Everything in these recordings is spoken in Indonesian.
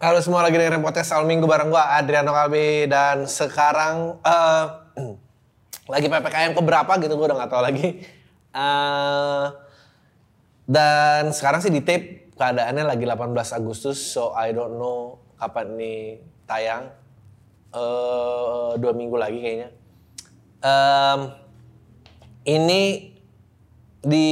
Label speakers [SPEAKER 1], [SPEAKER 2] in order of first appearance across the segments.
[SPEAKER 1] Halo semua lagi dengerin podcast Al Minggu bareng gua Adriano Kalbi dan sekarang eh, lagi PPKM keberapa gitu gua udah nggak tahu lagi. Eh, dan sekarang sih di tape keadaannya lagi 18 Agustus so I don't know kapan ini tayang. Eh, dua minggu lagi kayaknya. Em, ini di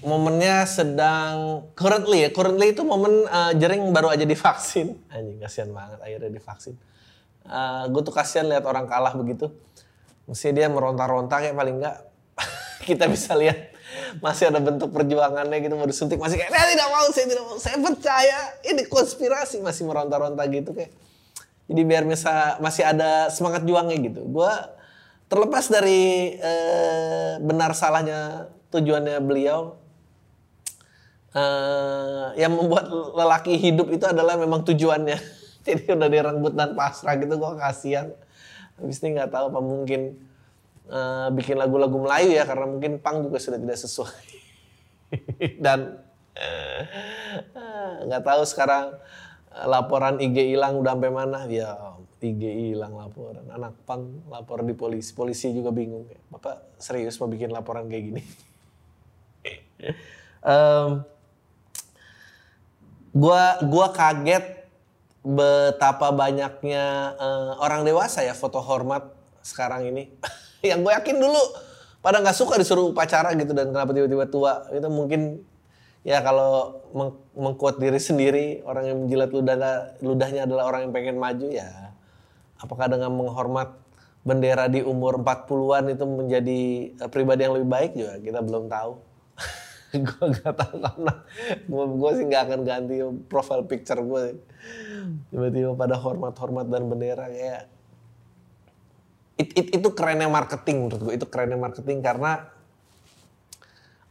[SPEAKER 1] momennya sedang currently ya currently itu momen uh, jering baru aja divaksin. Anjing kasihan banget akhirnya divaksin. Uh, gue tuh kasihan lihat orang kalah begitu. Mesti dia meronta-ronta kayak paling enggak kita bisa lihat masih ada bentuk perjuangannya gitu mau disuntik masih kayak saya tidak mau saya tidak mau saya percaya ini konspirasi. Masih meronta-ronta gitu kayak. Jadi biar bisa masih ada semangat juangnya gitu. Gue terlepas dari eh, benar salahnya tujuannya beliau eh yang membuat lelaki hidup itu adalah memang tujuannya. Jadi udah direnggut dan pasrah gitu gue kasihan. Habis ini nggak tahu apa mungkin eh, bikin lagu-lagu Melayu ya karena mungkin pang juga sudah tidak sesuai. Dan eh, nggak tahu sekarang laporan IG hilang udah sampai mana. Ya IG hilang laporan. Anak pang lapor di polisi. Polisi juga bingung kayak bapak serius mau bikin laporan kayak gini Em, gua gua kaget betapa banyaknya eh, orang dewasa ya foto hormat sekarang ini. Yang gue yakin dulu pada nggak suka disuruh upacara gitu dan kenapa tiba-tiba tua. Itu mungkin ya kalau meng mengkuat diri sendiri orang yang menjilat ludah ludahnya adalah orang yang pengen maju ya. Apakah dengan menghormat bendera di umur 40-an itu menjadi eh, pribadi yang lebih baik juga? Kita belum tahu gue gak tahu karena gue sih gak akan ganti profile picture gue tiba-tiba pada hormat-hormat dan bendera kayak it, it- itu kerennya marketing menurut gue itu kerennya marketing karena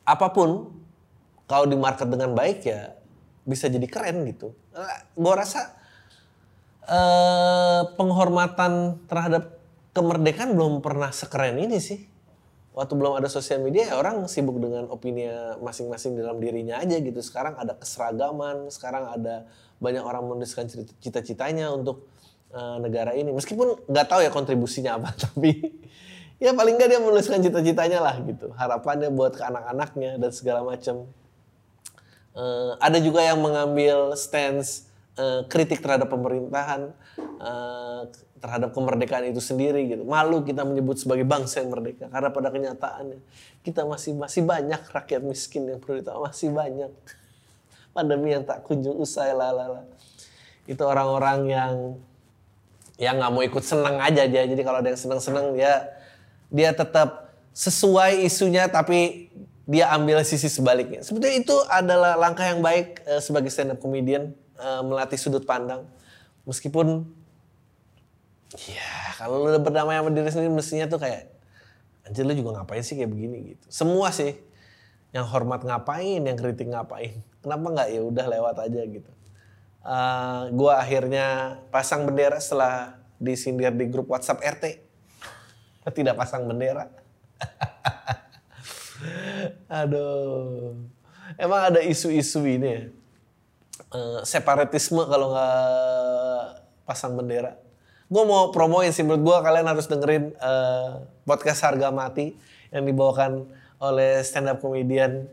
[SPEAKER 1] apa pun kalau di market dengan baik ya bisa jadi keren gitu. Gue rasa eh, penghormatan terhadap kemerdekaan belum pernah sekeren ini sih waktu belum ada sosial media ya orang sibuk dengan opini masing-masing dalam dirinya aja gitu. Sekarang ada keseragaman, sekarang ada banyak orang menuliskan cita-citanya untuk eh, negara ini. Meskipun nggak tahu ya kontribusinya apa, tapi ya paling nggak dia menuliskan cita-citanya lah gitu. Harapannya buat ke anak-anaknya dan segala macam. Eh, ada juga yang mengambil stance eh, kritik terhadap pemerintahan, eh, terhadap kemerdekaan itu sendiri gitu. Malu kita menyebut sebagai bangsa yang merdeka karena pada kenyataannya kita masih masih banyak rakyat miskin yang perlu ditahu masih banyak pandemi yang tak kunjung usai lalala. Itu orang-orang yang yang nggak mau ikut senang aja dia. Jadi kalau ada yang senang-senang dia dia tetap sesuai isunya tapi dia ambil sisi sebaliknya. Sebetulnya itu adalah langkah yang baik eh, sebagai stand up comedian eh, melatih sudut pandang. Meskipun ya kalau lu udah berdamai sama diri sendiri mestinya tuh kayak anjir lu juga ngapain sih kayak begini gitu. Semua sih yang hormat ngapain, yang kritik ngapain. Kenapa nggak ya udah lewat aja gitu. Eh, gua akhirnya pasang bendera setelah disindir di grup WhatsApp RT. Tidak pasang bendera. Aduh. Emang ada isu-isu ini ya. Eh, separatisme kalau nggak pasang bendera. Gue mau promoin sih menurut gue kalian harus dengerin eh, podcast Harga Mati yang dibawakan oleh stand up comedian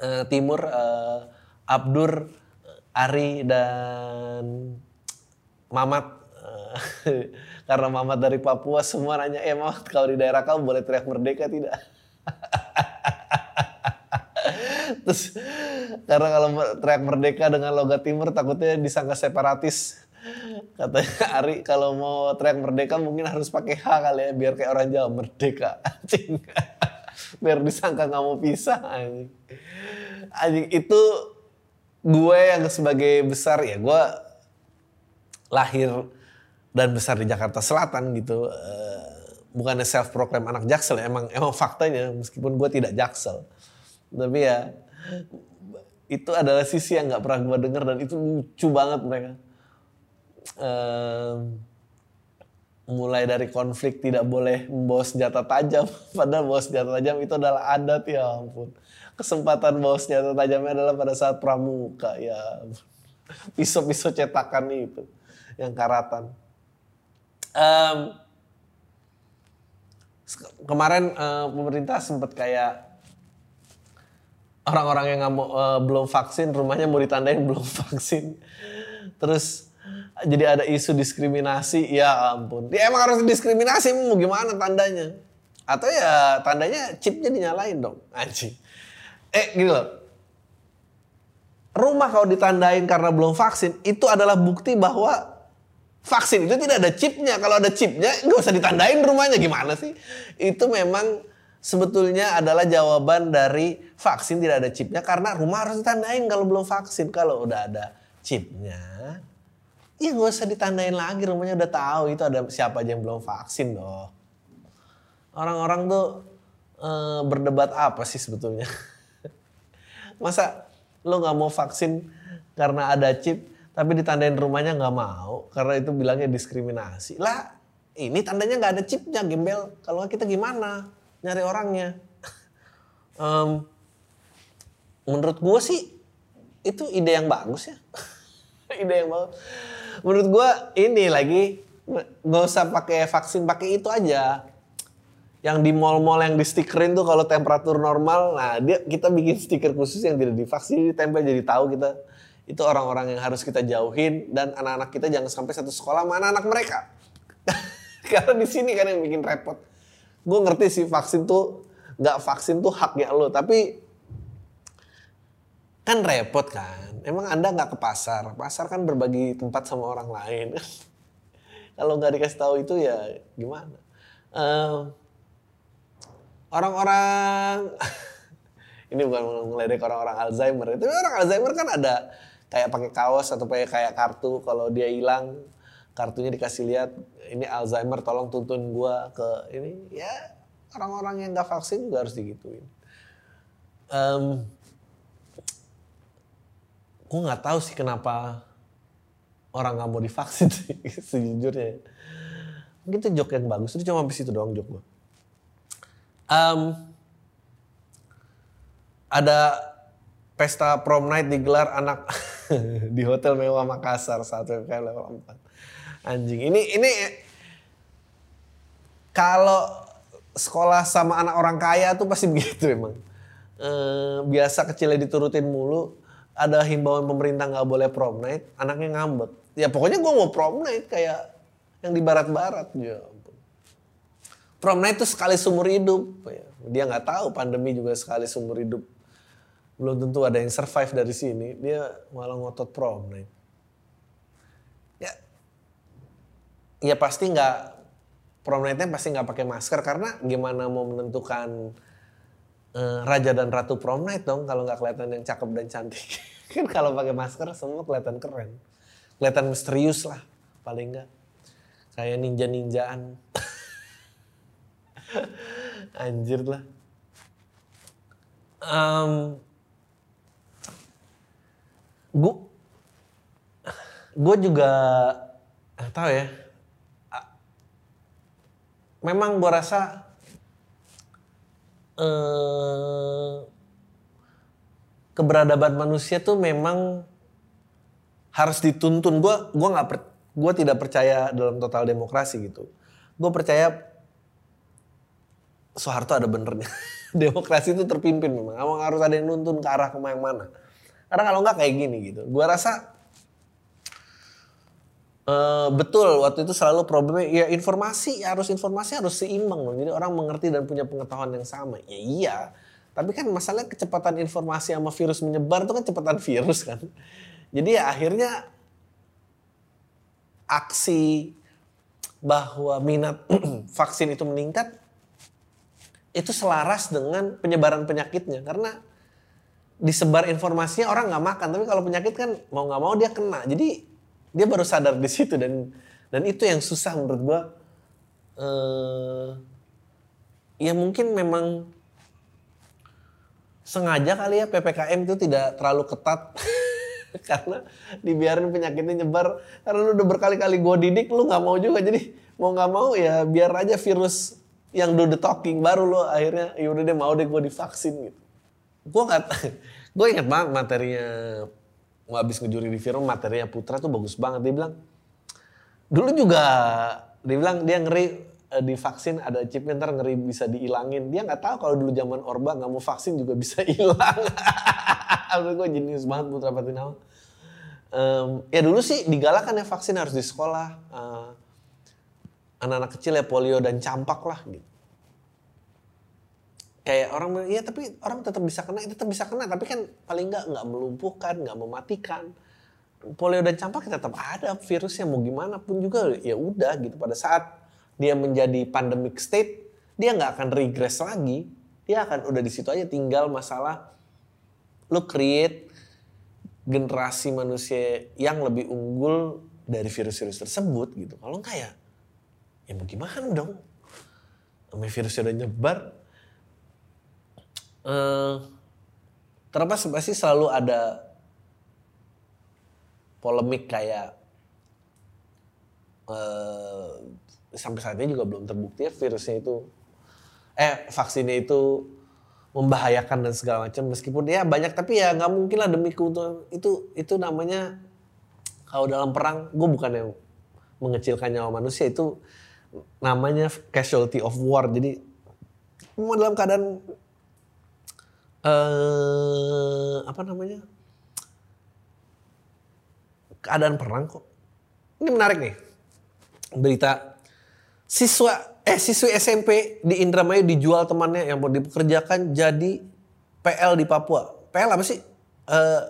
[SPEAKER 1] eh, Timur eh, Abdur, Ari dan Mamat Eh, karena Mamat dari Papua semua nanya, eh Mamat kalau di daerah kamu boleh teriak merdeka tidak? Terus karena kalau teriak merdeka dengan logat timur takutnya disangka separatis. Katanya Ari kalau mau teriak merdeka mungkin harus pakai H kali ya biar kayak orang Jawa merdeka. Anjing. biar disangka nggak mau pisah anjing. Anjing itu gue yang sebagai besar ya gue lahir dan besar di Jakarta Selatan gitu. Eh, bukannya self proclaim anak jaksel ya, emang emang faktanya meskipun gue tidak jaksel tapi ya itu adalah sisi yang nggak pernah gue denger dan itu lucu banget mereka mulai dari konflik tidak boleh membawa senjata tajam padahal bawa senjata tajam itu adalah adat ya ampun. Kesempatan bawa senjata tajamnya adalah pada saat pramuka ya pisau-pisau cetakan itu yang karatan. Um, kemarin uh, pemerintah sempat kayak orang-orang yang nggak mau uh, belum vaksin rumahnya mau ditandain belum vaksin. Terus jadi ada isu diskriminasi ya ampun. Dia emang harus diskriminasi mau gimana tandanya? Atau ya tandanya chipnya dinyalain dong anjing. Eh gini loh. Rumah kalau ditandain karena belum vaksin itu adalah bukti bahwa vaksin itu tidak ada chipnya. Kalau ada chipnya nggak usah ditandain rumahnya. Gimana sih? Itu memang sebetulnya adalah jawaban dari vaksin tidak ada chipnya karena rumah harus ditandain kalau belum vaksin. Kalau udah ada chipnya Iya gak usah ditandain lagi rumahnya udah tahu itu ada siapa aja yang belum vaksin loh. Orang-orang tuh e, berdebat apa sih sebetulnya? Masa lo nggak mau vaksin karena ada chip tapi ditandain rumahnya nggak mau karena itu bilangnya diskriminasi. Lah ini tandanya nggak ada chipnya gembel. Kalau kita gimana nyari orangnya? um, menurut gue sih itu ide yang bagus ya. ide yang bagus menurut gue ini lagi nggak usah pakai vaksin pakai itu aja. Yang di mall-mall yang di stikerin tuh kalau temperatur normal nah dia kita bikin stiker khusus yang tidak divaksin ditempel jadi tahu kita. Itu orang-orang yang harus kita jauhin dan anak-anak kita jangan sampai satu sekolah mana anak mereka? Karena di sini kan yang bikin repot. Gue ngerti sih vaksin tuh nggak vaksin tuh hak ya lo tapi kan repot kan Emang Anda nggak ke pasar? Pasar kan berbagi tempat sama orang lain. Kalau nggak dikasih tahu itu ya gimana? orang orang-orang ini bukan ngeledek orang-orang Alzheimer. Itu orang Alzheimer kan ada kayak pakai kaos atau pakai kayak kartu kalau dia hilang kartunya dikasih lihat ini Alzheimer tolong tuntun gua ke ini ya orang-orang yang nggak vaksin juga harus digituin. Um, gue nggak tahu sih kenapa orang nggak mau divaksin sih sejujurnya. Mungkin itu joke yang bagus. Itu cuma habis itu doang joke gue um, ada pesta prom night digelar anak di hotel mewah Makassar saat PPKM level 4 anjing. Ini ini kalau sekolah sama anak orang kaya tuh pasti begitu emang. E, biasa kecilnya diturutin mulu ada himbauan pemerintah nggak boleh prom night, anaknya ngambek. Ya pokoknya gue mau prom night kayak yang di barat-barat. Ya Prom night itu sekali seumur hidup. Ya, dia nggak tahu pandemi juga sekali seumur hidup. Belum tentu ada yang survive dari sini. Dia malah ngotot prom night. Ya, ya pasti nggak prom nightnya pasti nggak pakai masker karena gimana mau menentukan uh, raja dan ratu prom night dong kalau nggak kelihatan yang cakep dan cantik. kan kalau pakai masker semua kelihatan keren. Kelihatan misterius lah paling enggak. Kayak ninja-ninjaan. Anjir lah. Um, gue gue juga tahu ya memang gue rasa eh, keberadaban manusia tuh memang harus dituntun. Gue gua nggak gue tidak percaya dalam total demokrasi gitu. Gue percaya Soeharto ada benernya. demokrasi itu terpimpin memang. Emang harus ada yang nuntun ke arah ke mana mana. Karena kalau nggak kayak gini gitu. Gue rasa Uh, betul waktu itu selalu problemnya ya informasi harus informasi harus seimbang loh. Jadi orang mengerti dan punya pengetahuan yang sama. Ya iya. Tapi kan masalah kecepatan informasi sama virus menyebar itu kan kecepatan virus kan. Jadi ya akhirnya aksi bahwa minat vaksin itu meningkat itu selaras dengan penyebaran penyakitnya karena disebar informasinya orang nggak makan tapi kalau penyakit kan mau nggak mau dia kena jadi dia baru sadar di situ dan dan itu yang susah menurut gua eh ya mungkin memang sengaja kali ya PPKM itu tidak terlalu ketat. Karena dibiarin penyakitnya nyebar. Karena lu udah berkali-kali gue didik lu nggak mau juga. Jadi mau nggak mau ya biar aja virus yang do the talking baru lo akhirnya ya udah deh mau deh gue divaksin gitu. Gue nggak gue inget banget materinya habis ngejuri di film materinya Putra tuh bagus banget. Dia bilang dulu juga dia bilang dia ngeri eh, divaksin ada chipnya ntar ngeri bisa dihilangin. Dia nggak tahu kalau dulu zaman Orba nggak mau vaksin juga bisa hilang. Menurut gue jenius banget Putra Patinawa Em, ya dulu sih digalakan ya vaksin harus di sekolah. Eh, anak-anak kecil ya polio dan campak lah gitu kayak orang iya tapi orang tetap bisa kena, tetap bisa kena, tapi kan paling nggak nggak melumpuhkan, nggak mematikan. Polio dan campak ya tetap ada virusnya mau gimana pun juga ya udah gitu. Pada saat dia menjadi pandemic state, dia nggak akan regress lagi. Dia akan udah di situ aja tinggal masalah lu create generasi manusia yang lebih unggul dari virus-virus tersebut gitu. Kalau enggak ya, ya mau gimana dong? Namanya virusnya udah nyebar, eh terlepas pasti selalu ada polemik kayak eh sampai saat ini juga belum terbukti ya virusnya itu eh vaksinnya itu membahayakan dan segala macam. Meskipun ya banyak tapi ya nggak mungkin lah demi keuntungan. Itu itu namanya kalau dalam perang gue bukan yang mengecilkan nyawa manusia itu namanya casualty of war. Jadi dalam keadaan eh apa namanya keadaan perang kok. Ini menarik nih berita siswa eh siswi SMP di Indramayu dijual temannya yang mau dipekerjakan jadi PL di Papua. PL apa sih? Eh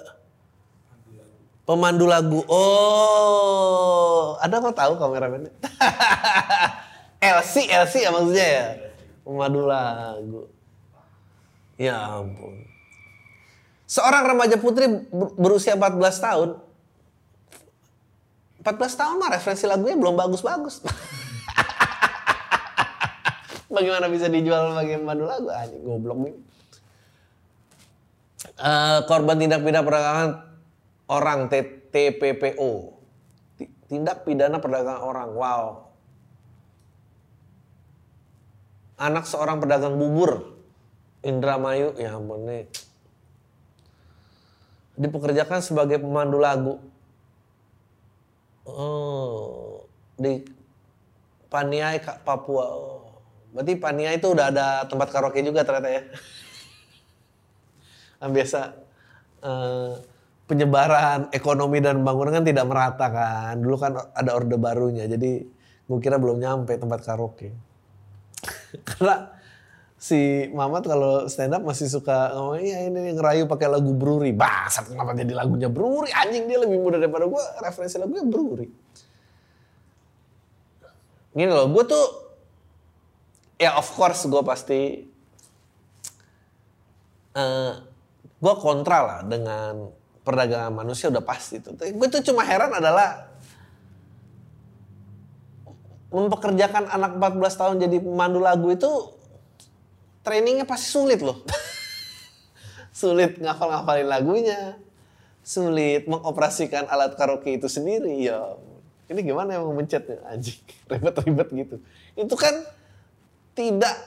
[SPEAKER 1] pemandu lagu. Oh, ada apa tahu kameramennya? LC, LC ya maksudnya ya. Pemandu lagu. Ya ampun. Seorang remaja putri ber- berusia 14 tahun. 14 tahun mah referensi lagunya belum bagus-bagus. Bagaimana bisa dijual sebagai pemandu lagu? Anjing goblok nih. Eh, korban tindak pidana perdagangan orang T- TPPO. Ti- Tindak pidana perdagangan orang. Wow. Anak seorang pedagang bubur Indramayu, ya ampun nih. Dipekerjakan sebagai pemandu lagu. Oh, di Paniai Papua. Oh. Berarti Paniai itu udah ada tempat karaoke juga ternyata ya. Kan biasa eh, penyebaran ekonomi dan bangunan kan tidak merata kan. Dulu kan ada orde barunya, jadi gue kira belum nyampe tempat karaoke. Karena si Mamat kalau stand up masih suka ngomong iya ini ngerayu pakai lagu Bruri. Bangsat kenapa jadi lagunya Bruri? Anjing dia lebih muda daripada gue. Referensi lagunya Bruri. Gini loh, gue tuh ya of course gue pasti eh gue kontra lah dengan perdagangan manusia udah pasti tuh. Gue tuh cuma heran adalah mempekerjakan anak 14 tahun jadi pemandu lagu itu trainingnya pasti sulit loh. sulit ngafal-ngafalin lagunya, sulit mengoperasikan alat karaoke itu sendiri. Ya, ini gimana yang mencetnya anjing, ribet-ribet gitu. Itu kan tidak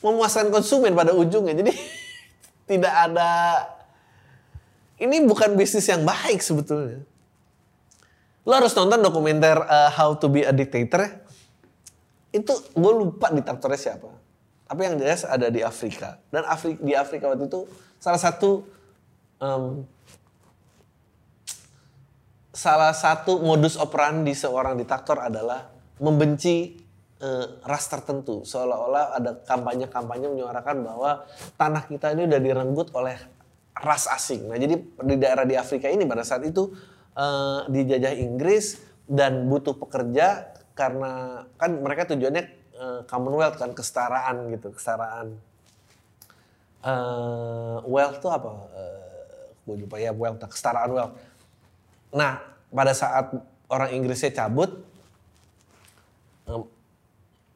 [SPEAKER 1] memuaskan konsumen pada ujungnya. Jadi tidak ada ini bukan bisnis yang baik sebetulnya. Lo harus nonton dokumenter uh, How to be a Dictator ya. Itu gue lupa diktatornya siapa. Tapi yang jelas ada di Afrika. Dan Afri di Afrika waktu itu salah satu em, salah satu modus operandi seorang diktator adalah membenci eh, ras tertentu. Seolah-olah ada kampanye-kampanye menyuarakan bahwa tanah kita ini udah direnggut oleh ras asing. Nah jadi di daerah di Afrika ini pada saat itu eh, dijajah Inggris dan butuh pekerja karena kan mereka tujuannya eh, Commonwealth kan kesetaraan gitu, kesetaraan. eh wealth tuh apa? Eh, gue lupa ya wealth, kesetaraan wealth. Nah, pada saat orang Inggrisnya cabut, em,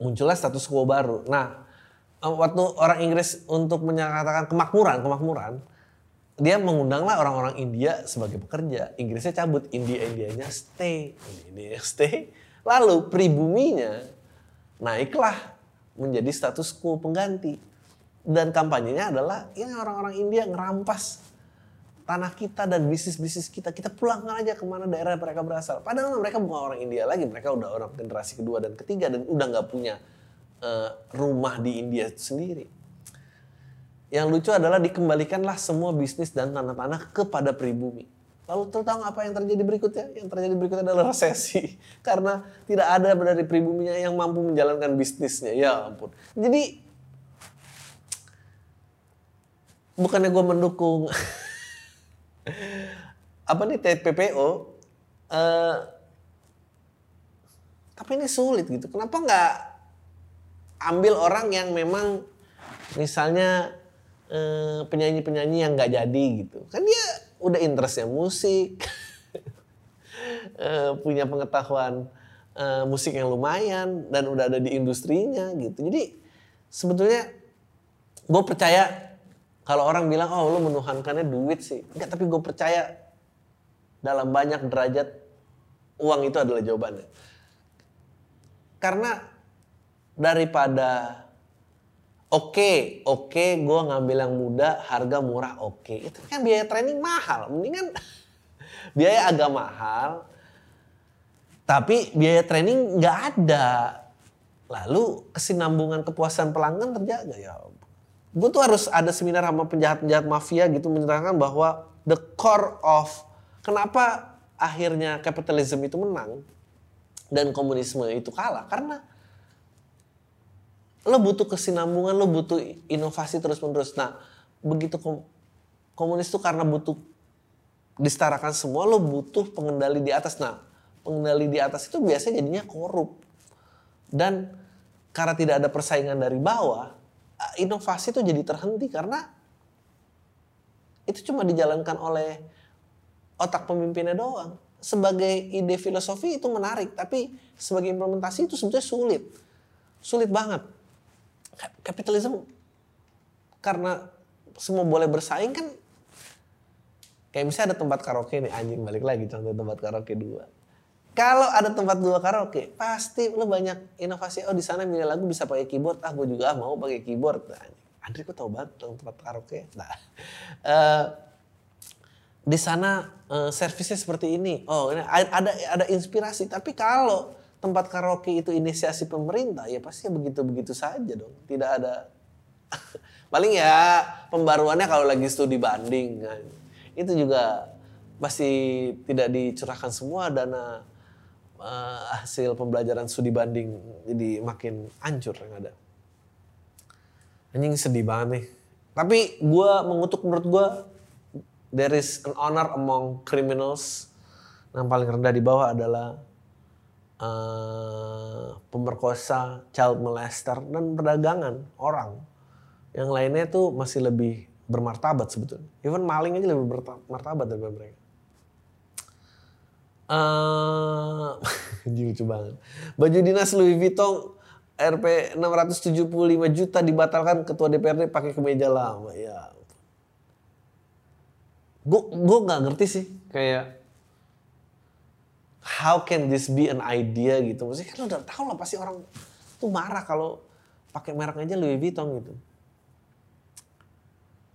[SPEAKER 1] muncullah status quo baru. Nah, waktu orang Inggris untuk menyatakan kemakmuran, kemakmuran, dia mengundanglah orang-orang India sebagai pekerja. Inggrisnya cabut, India-Indianya stay, India stay. Lalu pribuminya naiklah menjadi status quo pengganti. Dan kampanyenya adalah ini orang-orang India ngerampas tanah kita dan bisnis-bisnis kita. Kita pulangkan aja ke mana daerah mereka berasal. Padahal mereka bukan orang India lagi, mereka udah orang generasi kedua dan ketiga dan udah nggak punya uh, rumah di India sendiri. Yang lucu adalah dikembalikanlah semua bisnis dan tanah-tanah kepada pribumi. Lalu tahu apa yang terjadi berikutnya? Yang terjadi berikutnya adalah resesi. Karena tidak ada dari pribuminya yang mampu menjalankan bisnisnya. Ya ampun. Jadi, bukannya gue mendukung apa nih TPPO, uh, eh, tapi ini sulit gitu. Kenapa nggak ambil orang yang memang misalnya eh, penyanyi-penyanyi yang nggak jadi gitu. Kan dia udah interestnya musik, uh, punya pengetahuan uh, musik yang lumayan dan udah ada di industrinya gitu. Jadi sebetulnya gue percaya kalau orang bilang oh lo menuhankannya duit sih, enggak tapi gue percaya dalam banyak derajat uang itu adalah jawabannya. Karena daripada oke okay, oke okay, gue ngambil yang muda harga murah oke. Okay. itu kan biaya training mahal mendingan biaya agak mahal. Tapi biaya training nggak ada. Lalu kesinambungan kepuasan pelanggan terjaga ya gue tuh harus ada seminar sama penjahat-penjahat mafia gitu menyerahkan bahwa the core of kenapa akhirnya kapitalisme itu menang dan komunisme itu kalah. Karena lo butuh kesinambungan, lo butuh inovasi terus-menerus. Nah, begitu kom komunis tuh karena butuh disetarakan semua, lo butuh pengendali di atas. Nah, pengendali di atas itu biasanya jadinya korup. Dan karena tidak ada persaingan dari bawah, inovasi itu jadi terhenti karena itu cuma dijalankan oleh otak pemimpinnya doang. Sebagai ide filosofi itu menarik, tapi sebagai implementasi itu sebetulnya sulit. Sulit banget kapitalisme karena semua boleh bersaing kan kayak misalnya ada tempat karaoke nih anjing balik lagi contoh tempat karaoke dua. Kalau ada tempat dua karaoke pasti lo banyak inovasi oh di sana milih lagu bisa pakai keyboard ah gue juga mau pakai keyboard nah, Andri kok tau banget tempat karaoke? Nah uh, di sana uh, servisnya seperti ini. Oh ada ada inspirasi tapi kalau tempat karaoke itu inisiasi pemerintah, ya pasti begitu-begitu saja dong. Tidak ada paling ya pembaruannya kalau lagi studi banding kan. Itu juga pasti tidak dicurahkan semua dana uh, hasil pembelajaran studi banding jadi makin hancur yang ada. Anjing sedih banget nih. Tapi gue mengutuk menurut gue there is an honor among criminals. Yang paling rendah di bawah adalah uh, pemerkosa, child molester, dan perdagangan orang. Yang lainnya tuh masih lebih bermartabat sebetulnya. Even maling aja lebih bermartabat daripada mereka. Uh, lucu banget. Baju dinas Louis Vuitton RP 675 juta dibatalkan ketua DPRD pakai kemeja lama. Ya. Gue gue nggak ngerti sih kayak how can this be an idea gitu. Maksudnya kan udah tahu lah pasti orang tuh marah kalau pakai merek aja Louis Vuitton gitu.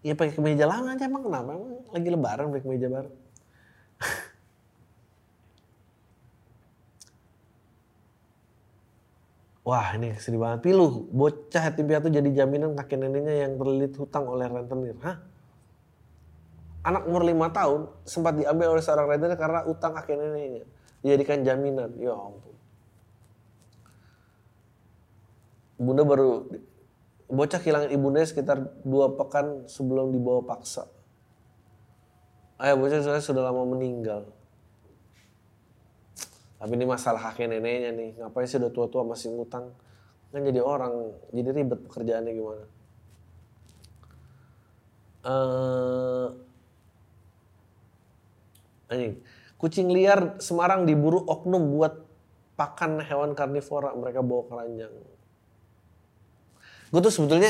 [SPEAKER 1] Ya pakai kemeja lama aja emang kenapa? Emang lagi lebaran pakai kemeja baru. Wah ini sedih banget. Pilu, bocah yatim piatu jadi jaminan kakek neneknya yang terlilit hutang oleh rentenir. Hah? Anak umur lima tahun sempat diambil oleh seorang rentenir karena utang kakek neneknya dijadikan jaminan. Ya ampun. Bunda baru bocah kehilangan ibundanya sekitar dua pekan sebelum dibawa paksa. Ayah bocah saya sudah lama meninggal. Tapi ini masalah kakek neneknya nih. Ngapain sih udah tua-tua masih ngutang? Kan jadi orang, jadi ribet pekerjaannya gimana. Uh, anjing Kucing liar Semarang diburu oknum buat pakan hewan karnivora. Mereka bawa keranjang. gue tuh sebetulnya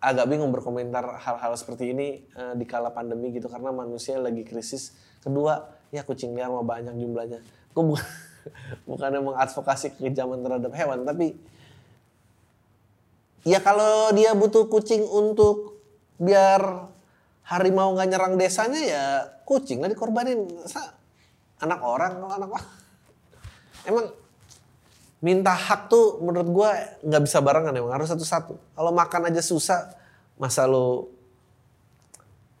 [SPEAKER 1] agak bingung berkomentar hal-hal seperti ini uh, di kala pandemi gitu karena manusia lagi krisis. Kedua, ya kucing liar mah banyak jumlahnya. Gue bukan bukannya mengadvokasi kekejaman terhadap hewan, tapi ya kalau dia butuh kucing untuk biar harimau nggak nyerang desanya ya kucing lah dikorbanin. Anak orang anak orang? Emang minta hak tuh menurut gue nggak bisa barengan emang harus satu-satu. Kalau makan aja susah, masa lo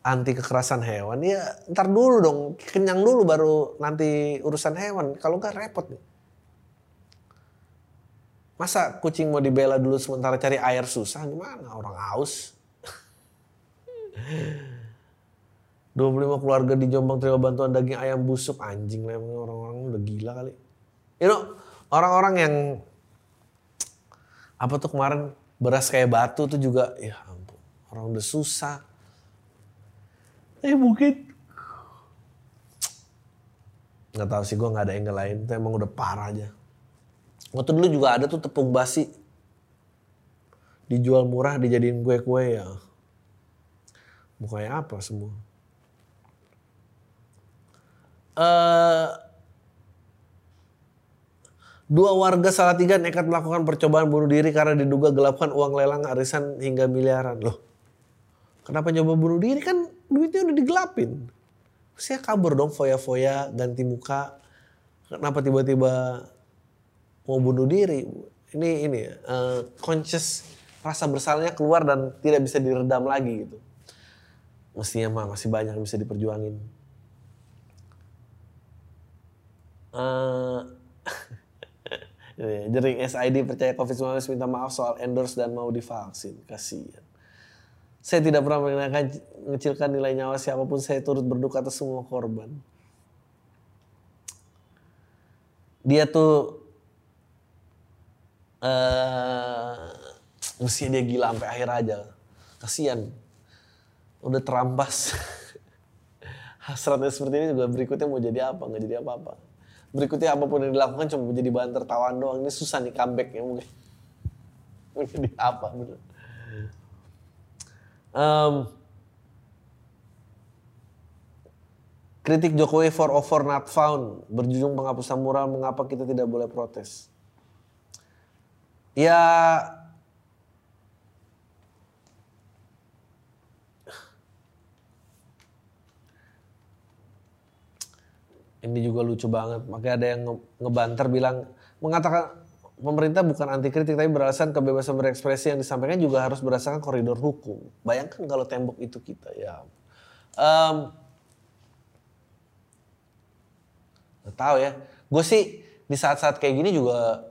[SPEAKER 1] anti kekerasan hewan? Ya ntar dulu dong kenyang dulu baru nanti urusan hewan. Kalau nggak repot nih. Masa kucing mau dibela dulu sementara cari air susah? Gimana? Orang haus 25 keluarga di Jombang terima bantuan daging ayam busuk. Anjing lah orang-orang udah gila kali. You know orang-orang yang apa tuh kemarin beras kayak batu tuh juga ya ampun orang udah susah. Eh mungkin nggak tahu sih gue nggak ada angle lain. Itu emang udah parah aja. Waktu dulu juga ada tuh tepung basi. Dijual murah dijadiin kue-kue ya. Mukanya apa semua uh, Dua warga Salatiga nekat melakukan percobaan bunuh diri karena diduga gelapkan uang lelang arisan hingga miliaran. Loh, kenapa nyoba bunuh diri kan duitnya udah digelapin. Saya kabur dong foya-foya ganti muka. Kenapa tiba-tiba mau bunuh diri? Ini ini uh, conscious rasa bersalahnya keluar dan tidak bisa diredam lagi gitu. Mestinya mah masih banyak yang bisa diperjuangin. Uh, Jering SID percaya COVID-19 minta maaf soal endorse dan mau divaksin. Kasihan. Saya tidak pernah mengecilkan nilai nyawa siapa pun. Saya turut berduka atas semua korban. Dia tuh uh, mestinya dia gila sampai akhir aja. Kasihan. Udah terampas. Hasratnya seperti ini juga berikutnya mau jadi apa? Nggak jadi apa-apa berikutnya apa pun yang dilakukan cuma menjadi bahan tertawaan doang. Ini susah nih comebacknya mungkin. Menjadi apa bener. Um, kritik Jokowi for over not found berjudul penghapusan mural mengapa kita tidak boleh protes. Ya ini juga lucu banget. Makanya ada yang ngebanter bilang mengatakan pemerintah bukan anti kritik tapi beralasan kebebasan berekspresi yang disampaikan juga harus berdasarkan koridor hukum. Bayangkan kalau tembok itu kita ya. Um, tahu ya. Gue sih di saat-saat kayak gini juga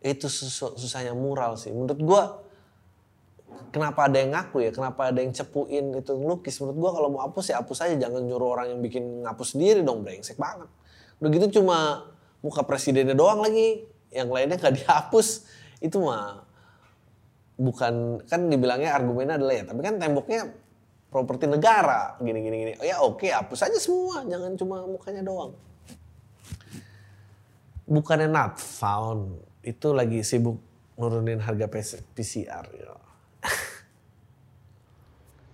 [SPEAKER 1] itu susahnya mural sih. Menurut gue kenapa ada yang ngaku ya, kenapa ada yang cepuin itu ngelukis. Menurut gua kalau mau hapus ya hapus aja, jangan nyuruh orang yang bikin ngapus sendiri dong, brengsek banget. Udah gitu cuma muka presidennya doang lagi, yang lainnya nggak dihapus. Itu mah bukan kan dibilangnya argumennya adalah ya, tapi kan temboknya properti negara gini gini gini. Oh ya oke, hapus aja semua, jangan cuma mukanya doang. Bukannya not found, itu lagi sibuk nurunin harga PCR ya.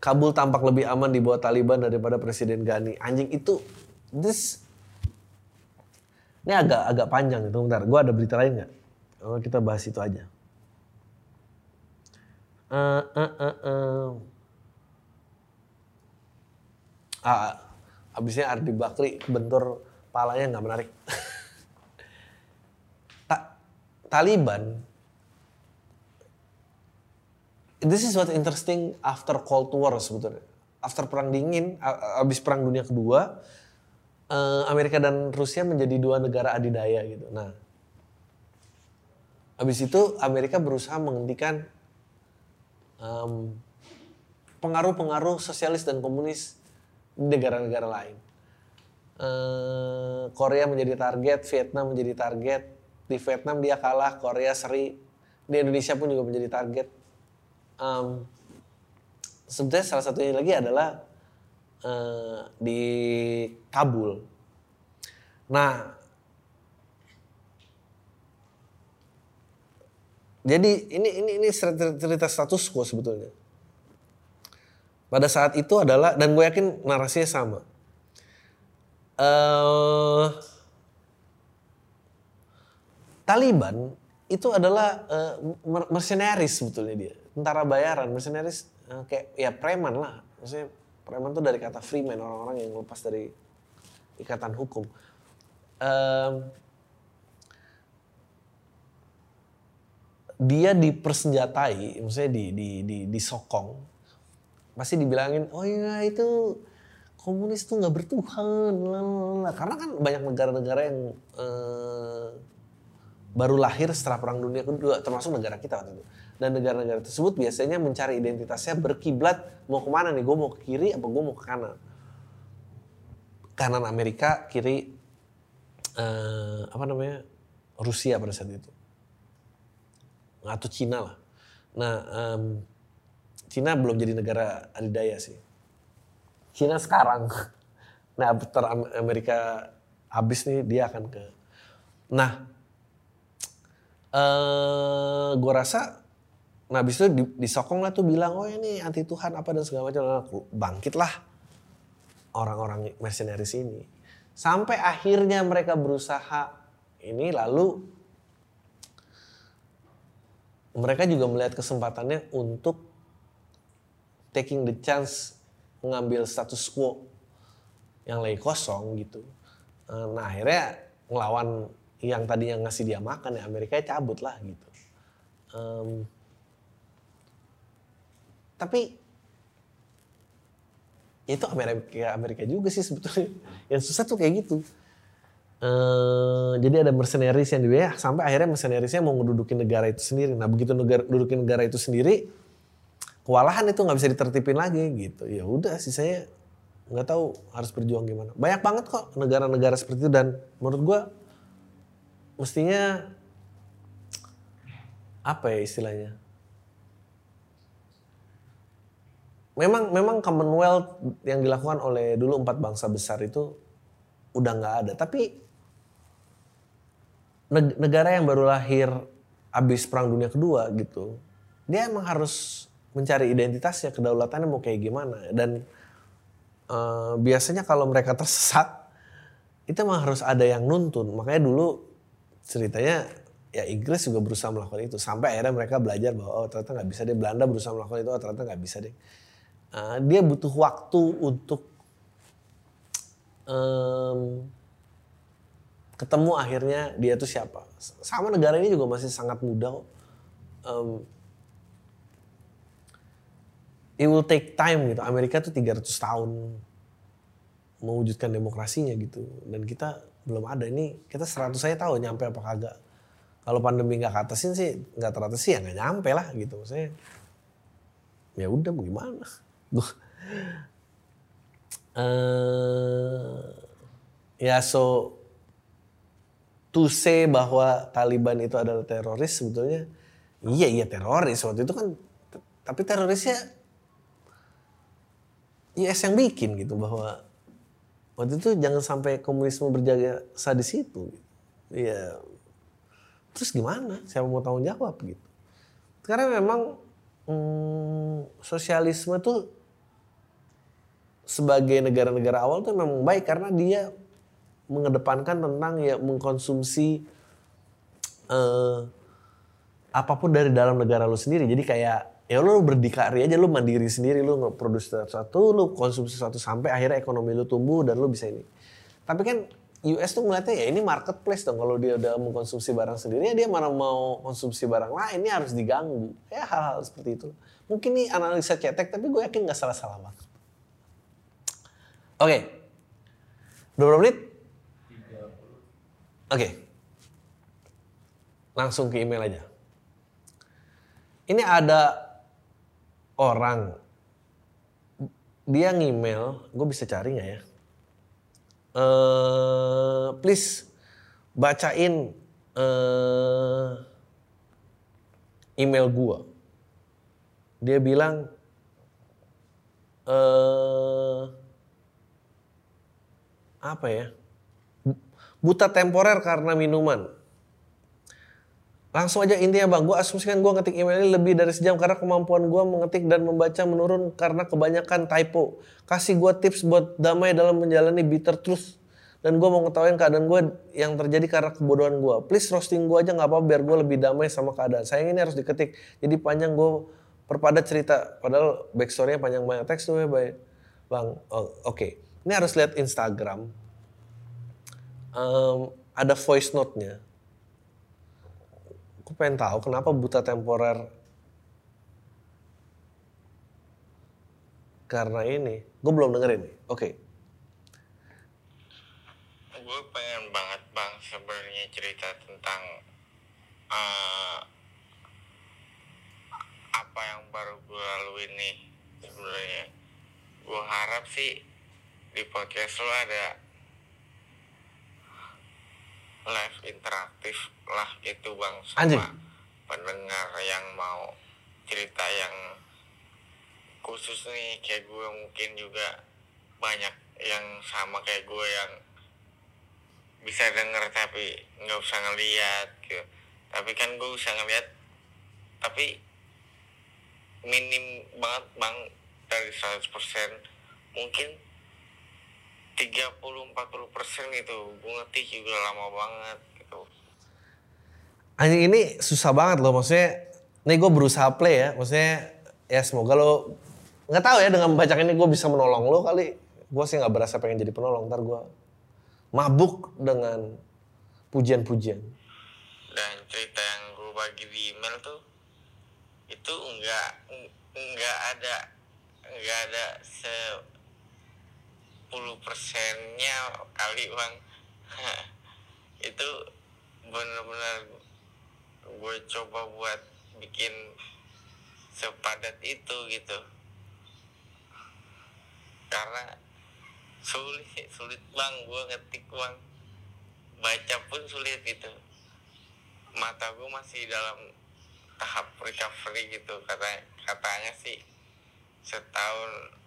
[SPEAKER 1] Kabul tampak lebih aman di bawah Taliban daripada Presiden Ghani. Anjing itu, this, ini agak agak panjang itu. Bentar, gue ada berita lain nggak? Oh, kita bahas itu aja. Uh, uh, uh, uh. Ah, abisnya Ardi Bakri bentur palanya nggak menarik. Ta Taliban this is what interesting after Cold War sebetulnya. After perang dingin, abis perang dunia kedua, eh, Amerika dan Rusia menjadi dua negara adidaya gitu. Nah, Habis itu Amerika berusaha menghentikan pengaruh-pengaruh sosialis dan komunis di negara-negara lain. Eh, Korea menjadi target, Vietnam menjadi target. Di Vietnam dia kalah, Korea seri. Di Indonesia pun juga menjadi target. Em, sebetulnya salah satunya lagi adalah eh, di Kabul. Nah, jadi ini ini ini cerita status quo sebetulnya. Pada saat itu adalah dan gue yakin narasinya sama. eh Taliban itu adalah mer- mercenaries sebetulnya dia, tentara bayaran, mercenaries eh, kayak ya preman lah. Maksudnya preman itu dari kata freeman orang-orang yang lepas dari ikatan hukum. Em, dia dipersenjatai, maksudnya di, di, di, disokong, pasti dibilangin, oh iya itu komunis tuh nggak bertuhan, lalala." karena kan banyak negara-negara yang eh, baru lahir setelah perang dunia kedua, termasuk negara kita waktu itu. Dan negara-negara tersebut biasanya mencari identitasnya berkiblat mau ke mana nih, gue mau ke kiri apa gue mau ke kanan. Kanan Amerika, kiri eh, apa namanya Rusia pada saat itu atau Cina lah. Nah, em, Cina belum jadi negara adidaya sih. Cina sekarang. Nah, Am- Amerika habis nih dia akan ke. Nah, eh gue rasa, nah habis itu di- disokong lah tuh bilang, oh ini anti Tuhan apa dan segala macam. Bangkitlah orang-orang mercenaries ini. Sampai akhirnya mereka berusaha ini lalu mereka juga melihat kesempatannya untuk taking the chance mengambil status quo yang lagi kosong gitu. Eh, Nah akhirnya ngelawan yang tadi yang ngasih dia makan ya Amerika cabut lah gitu. Em, tapi itu Amerika Amerika juga sih sebetulnya. Yang susah tuh kayak gitu. Eh, jadi ada mercenaries yang dibayar sampai akhirnya mercenariesnya mau ngedudukin negara itu sendiri. Nah begitu negara dudukin negara itu sendiri, kewalahan itu nggak bisa ditertipin lagi gitu. Ya udah sih saya nggak tahu harus berjuang gimana. Banyak banget kok negara-negara seperti itu dan menurut gua mestinya apa ya istilahnya? Memang memang Commonwealth yang dilakukan oleh dulu empat bangsa besar itu udah nggak ada. Tapi neg- negara yang baru lahir abis perang dunia kedua gitu, dia emang harus mencari identitasnya kedaulatannya mau kayak gimana. Dan eh, biasanya kalau mereka tersesat itu emang harus ada yang nuntun. Makanya dulu ceritanya ya Inggris juga berusaha melakukan itu. Sampai akhirnya mereka belajar bahwa oh ternyata nggak bisa deh. Belanda berusaha melakukan itu. Oh ternyata nggak bisa deh Eh, dia butuh waktu untuk em, ketemu akhirnya dia tuh siapa. Sama negara ini juga masih sangat muda. Em, it will take time gitu. Amerika tuh 300 tahun mewujudkan demokrasinya gitu. Dan kita belum ada ini. Kita 100 saya tahu nyampe apa kagak. Kalau pandemi nggak katasin sih nggak teratasi ya nggak nyampe lah gitu. Saya ya udah mau eh ya so to say bahwa Taliban itu adalah teroris sebetulnya iya iya teroris. Waktu itu kan tapi terorisnya IS yang bikin gitu bahwa waktu itu jangan sampai komunisme berjaga di situ ya terus gimana? Siapa mau tanggung jawab gitu? Karena memang hmm, sosialisme tuh sebagai negara-negara awal tuh memang baik karena dia mengedepankan tentang ya mengkonsumsi eh, apa pun dari dalam negara lu sendiri. Jadi kayak ya lu berdikari aja, lu mandiri sendiri, lu nge-produce sesuatu, lu konsumsi sesuatu sampai akhirnya ekonomi lu tumbuh dan lu bisa ini. Tapi kan US tuh melihatnya ya ini marketplace dong kalau dia udah mengkonsumsi barang sendiri ya dia mana mau konsumsi barang lain ini harus diganggu ya hal-hal seperti itu mungkin nih analisa cetek tapi gue yakin nggak salah-salah banget oke. Berapa menit? Oke. Langsung ke email aja. Ini ada orang. Dia ngemail, gue bisa cari nggak ya? Eh, please bacain eh, email gue. Dia bilang eh apa ya? Buta temporer karena minuman. Langsung aja intinya bang, gue asumsikan gue ngetik email ini lebih dari sejam karena kemampuan gue mengetik dan membaca menurun karena kebanyakan typo. Kasih gue tips buat damai dalam menjalani bitter truth. Dan gue mau ngetawain keadaan gue yang terjadi karena kebodohan gue. Please roasting gue aja nggak apa biar gue lebih damai sama keadaan. Sayang ini harus diketik. Jadi panjang gue perpadat cerita. Padahal backstory-nya panjang banget. Teks tuh ya bang. Oh, Oke, ini harus lihat Instagram. Em, ada voice note-nya Aku pengen tahu kenapa buta temporer karena ini. Gue belum dengerin nih. Oke.
[SPEAKER 2] gue pengen banget bang sebenarnya cerita tentang eh, apa yang baru gue lalui nih sebenarnya gue harap sih di podcast lo ada live interaktif lah gitu bang. Sama
[SPEAKER 1] Anjing.
[SPEAKER 2] pendengar yang mau cerita yang khusus nih kayak gue mungkin juga banyak yang sama kayak gue yang bisa denger tapi nggak usah ngeliat gitu. Tapi kan gue bisa ngeliat tapi minim banget bang dari 100% mungkin 30-40% persen itu gue ngetik juga lama banget gitu
[SPEAKER 1] Anjing ini susah banget loh. Maksudnya, nih gue berusaha play ya. Maksudnya, ya semoga lo nggak tahu ya dengan membacakan ini gue bisa menolong lo kali. Gue sih nggak berasa pengen jadi penolong. Ntar gue mabuk dengan pujian-pujian.
[SPEAKER 2] dan cerita yang gue bagi di email tuh itu enggak enggak ada enggak ada se 10 persennya kali bang. Itu bener-bener gue coba buat bikin sepadat itu gitu. Karena sulit sulit bang. Gue ngetik bang. Baca pun sulit gitu. Mata gue masih dalam tahap recovery gitu. Kata katanya sih setahun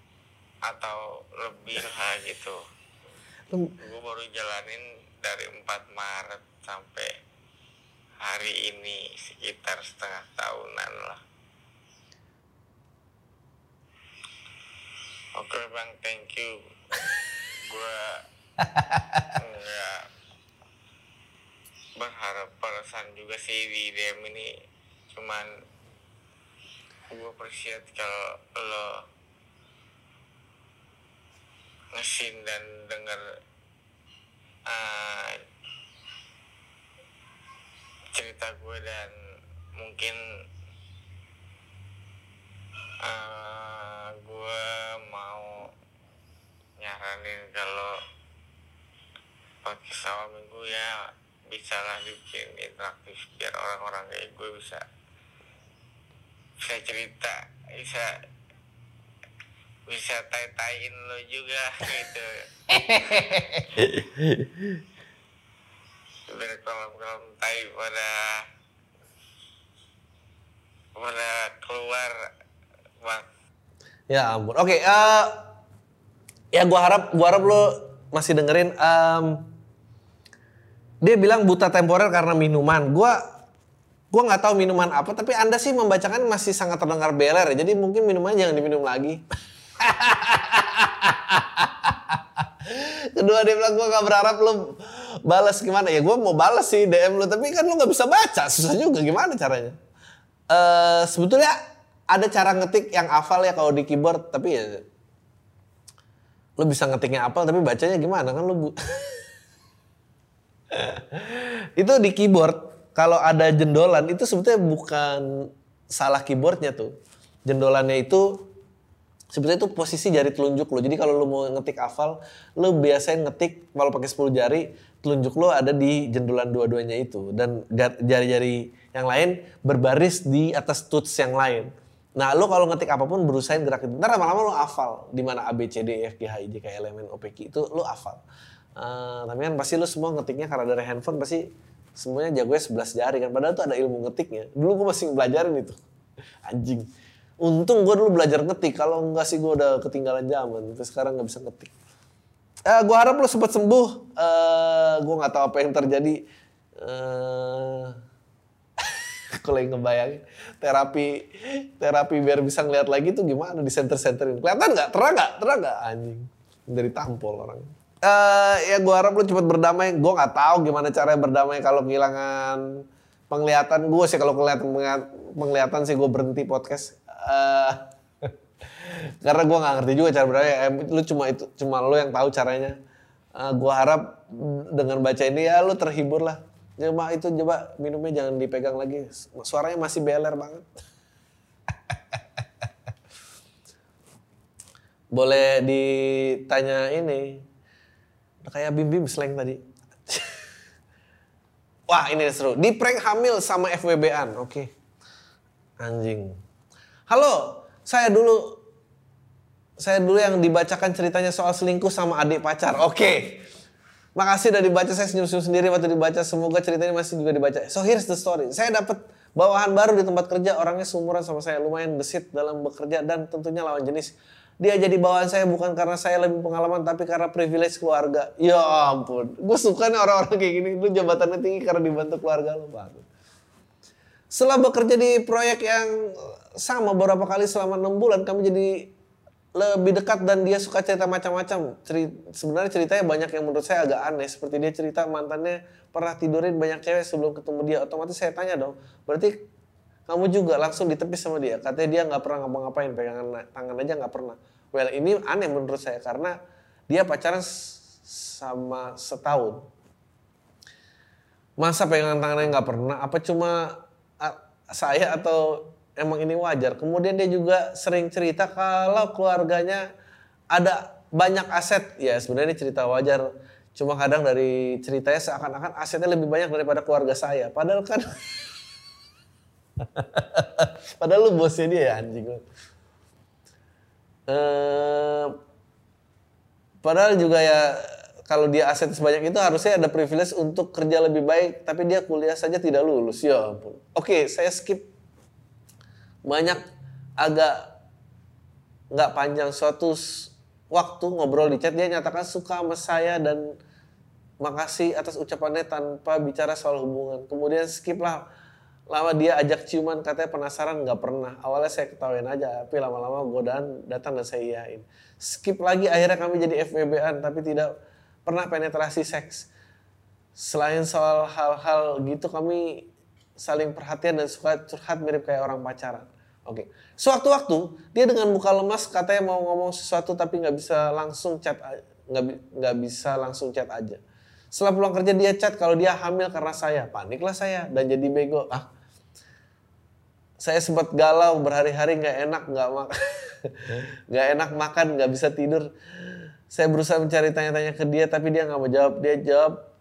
[SPEAKER 2] atau lebih lah gitu. Gue baru jalanin dari 4 Maret sampai hari ini sekitar setengah tahunan lah. Oke bang thank you. Gue enggak berharap balasan juga sih di DM ini. Cuman gue appreciate kalau lo ngesin dan denger uh, cerita gue dan mungkin uh, gue mau nyaranin kalau podcast awal minggu ya bisa lah dibikin interaktif biar orang-orang kayak gue bisa bisa cerita bisa bisa tai-taiin lo juga gitu biar kolam-kolam tai pada pada keluar bang
[SPEAKER 1] Ya ampun. Oke, eh, ya gua harap gua harap lo masih dengerin. em, dia bilang buta temporer karena minuman. Gua gua nggak tahu minuman apa, tapi anda sih membacakan masih sangat terdengar beler. ya. Jadi mungkin minumannya jangan diminum lagi. Kedua dia bilang gua nggak berharap lo balas gimana ya. Gua mau balas sih DM lo, tapi kan lo nggak bisa baca. Susah juga gimana caranya? Eh sebetulnya ada cara ngetik yang hafal ya kalau di keyboard, tapi ya lu bisa ngetiknya hafal tapi bacanya gimana kan lu bu- itu di keyboard kalau ada jendolan itu sebetulnya bukan salah keyboardnya tuh jendolannya itu Sebetulnya itu posisi jari telunjuk lo. Jadi kalau lo mau ngetik hafal, lo biasanya ngetik kalau pakai 10 jari, telunjuk lo ada di jendulan dua-duanya itu dan jari-jari yang lain berbaris di atas tuts yang lain. Nah, lo kalau ngetik apa pun berusaha gerakin. Ntar lama-lama lo hafal di mana A B C D E F G H I J K L M N O P Q itu lo hafal. Eh, tapi kan pasti lo semua ngetiknya karena dari handphone pasti semuanya jagonya 11 jari kan. Padahal tuh ada ilmu ngetiknya. Dulu gue masih belajarin itu. Anjing. Untung gue dulu belajar ngetik. Kalau enggak sih gue udah ketinggalan zaman. Terus sekarang nggak bisa ngetik. Eh, gue harap lo sempat sembuh. Eh, gue nggak tahu apa yang terjadi. Eh, kalau yang ngebayangin terapi terapi biar bisa ngeliat lagi tuh gimana di center centerin kelihatan nggak terang nggak terang nggak anjing dari tampol orang eh ya gue harap lu cepat berdamai gue nggak tahu gimana caranya berdamai kalau kehilangan penglihatan gue sih kalau kelihatan penglihatan sih gue berhenti podcast Eh, karena gue nggak ngerti juga cara berdamai Eh, lu cuma itu cuma lu yang tahu caranya. Eh, gue harap dengan baca ini ya lu terhibur lah. Coba itu coba minumnya jangan dipegang lagi. Suaranya masih beler banget. Boleh ditanya ini kayak bim bim slang tadi. Wah ini seru. Di prank hamil sama FWB-an oke. Anjing halo saya dulu saya dulu yang dibacakan ceritanya soal selingkuh sama adik pacar oke Makasih udah dibaca, saya senyum-senyum sendiri waktu dibaca. Semoga ceritanya masih juga dibaca. So here's the story. Saya dapat bawahan baru di tempat kerja. Orangnya seumuran sama saya. Lumayan gesit dalam bekerja dan tentunya lawan jenis. Dia jadi bawahan saya bukan karena saya lebih pengalaman, tapi karena privilege keluarga. Ya ampun. Gue suka nih orang-orang kayak gini. Lu jabatannya tinggi karena dibantu keluarga lu. Bagus. Setelah bekerja di proyek yang sama beberapa kali selama enam bulan, kami jadi lebih dekat dan dia suka cerita macam-macam. Ceri- sebenarnya ceritanya banyak yang menurut saya agak aneh. Seperti dia cerita mantannya pernah tidurin banyak cewek sebelum ketemu dia. Otomatis saya tanya dong, berarti kamu juga langsung ditepis sama dia? Katanya dia nggak pernah ngapa-ngapain, pegangan tangan aja nggak pernah. Well ini aneh menurut saya karena dia pacaran sama setahun. Masa pegangan tangannya nggak pernah? Apa cuma saya atau emang ini wajar? Kemudian dia juga sering cerita kalau keluarganya ada banyak aset. Ya sebenarnya ini cerita wajar. Cuma kadang dari ceritanya seakan-akan asetnya lebih banyak daripada keluarga saya. Padahal kan Padahal lu bosnya dia ya anjing. Eh, padahal juga ya kalau dia aset sebanyak itu harusnya ada privilege untuk kerja lebih baik, tapi dia kuliah saja tidak lulus. Ya ampun. Oke, saya skip banyak agak nggak panjang suatu waktu ngobrol di chat dia nyatakan suka sama saya dan makasih atas ucapannya tanpa bicara soal hubungan. Kemudian skip lah lama dia ajak ciuman katanya penasaran nggak pernah. Awalnya saya ketawain aja, tapi lama-lama godaan datang dan saya iyain. Skip lagi akhirnya kami jadi FWB-an tapi tidak pernah penetrasi seks. Selain soal hal-hal gitu kami saling perhatian dan suka curhat mirip kayak orang pacaran. Oke. Sewaktu-waktu dia dengan muka lemas katanya mau ngomong sesuatu tapi nggak bisa langsung chat nggak nggak bisa langsung chat aja. Setelah pulang kerja dia chat kalau dia hamil karena saya. Paniklah saya dan jadi bego. Ah. Saya sempat galau berhari-hari nggak enak nggak makan nggak enak makan nggak bisa tidur. Saya berusaha mencari tanya-tanya ke dia tapi dia nggak mau jawab. Dia jawab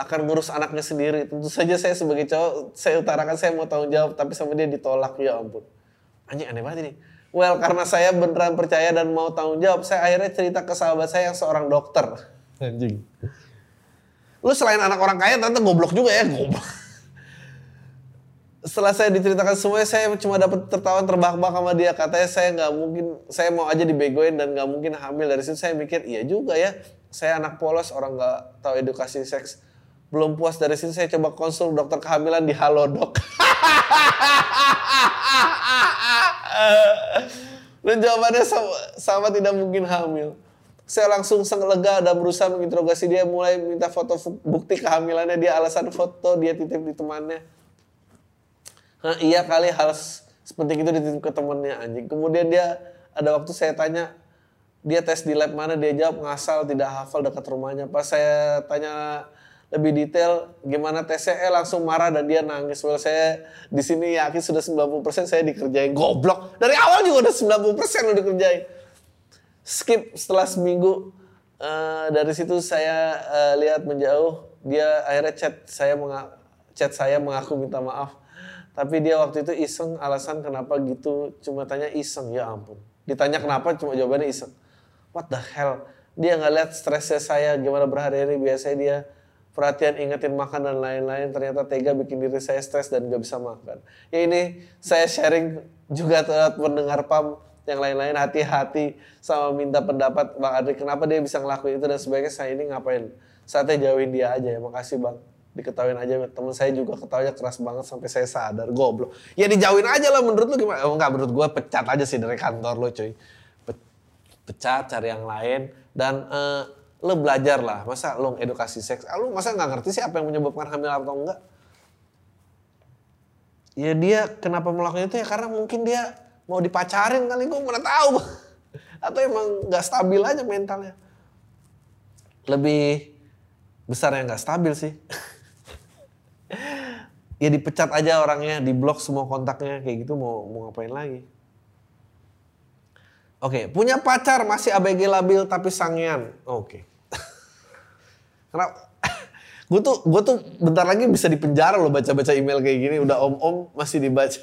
[SPEAKER 1] akan ngurus anaknya sendiri. Tentu saja saya sebagai cowok, saya utarakan saya mau tanggung jawab, tapi sama dia ditolak, ya ampun. Anjing aneh banget ini. Well, karena saya beneran percaya dan mau tanggung jawab, saya akhirnya cerita ke sahabat saya yang seorang dokter. Anjing. Lu selain anak orang kaya ternyata goblok juga ya, goblok. Setelah saya diceritakan semuanya, saya cuma dapat tertawa terbahak-bahak sama dia. Katanya saya nggak mungkin, saya mau aja dibegoin dan nggak mungkin hamil. Dari situ saya mikir, iya juga ya. Saya anak polos, orang nggak tahu edukasi seks. Belum puas dari situ saya coba konsul dokter kehamilan di Halodoc. Dan jawabannya sama, sama tidak mungkin hamil. Saya langsung sang lega dan berusaha menginterogasi dia mulai minta foto bukti kehamilannya dia alasan foto dia titip di temannya. Hah, iya kali hal seperti itu dititip ke temennya anjing. Kemudian dia ada waktu saya tanya dia tes di lab mana dia jawab ngasal tidak hafal dekat rumahnya. Pas saya tanya lebih detail gimana tesnya eh langsung marah dan dia nangis. Well saya di sini yakin sudah 90% saya dikerjain goblok. Dari awal juga udah 90% lo dikerjain. skip setelah seminggu eh, dari situ saya eh, lihat menjauh dia akhirnya chat saya menga- chat saya mengaku minta maaf tapi dia waktu itu iseng alasan kenapa gitu. Cuma tanya iseng ya ampun. Ditanya kenapa cuma jawabannya iseng. What the hell? Dia nggak lihat stresnya saya gimana berhari-hari. Biasanya dia perhatian ingetin makan dan lain-lain. Ternyata tega bikin diri saya stres dan gak bisa makan. Ya ini saya sharing juga terhadap pendengar pam yang lain-lain. Hati-hati sama minta pendapat bang Adri kenapa dia bisa ngelakuin itu dan sebaiknya saya ini ngapain? Saatnya jauhin dia aja ya. Makasih bang diketawain aja temen saya juga ketawanya keras banget sampai saya sadar goblok. Ya dijauhin aja lah menurut lu gimana? Oh, enggak menurut gua pecat aja sih dari kantor lo cuy. Pe- pecat cari yang lain. Dan eh, lo belajar lah masa lo edukasi seks? Ah, lo masa nggak ngerti sih apa yang menyebabkan hamil atau enggak? Ya dia kenapa melakukan itu ya karena mungkin dia mau dipacarin kali gue mana tahu. Atau emang nggak stabil aja mentalnya. Lebih besar yang nggak stabil sih ya dipecat aja orangnya diblok semua kontaknya kayak gitu mau mau ngapain lagi Oke, punya pacar masih ABG labil tapi sangean. Oke. Kenapa? gue tuh gue tuh bentar lagi bisa dipenjara loh baca-baca email kayak gini udah om-om masih dibaca.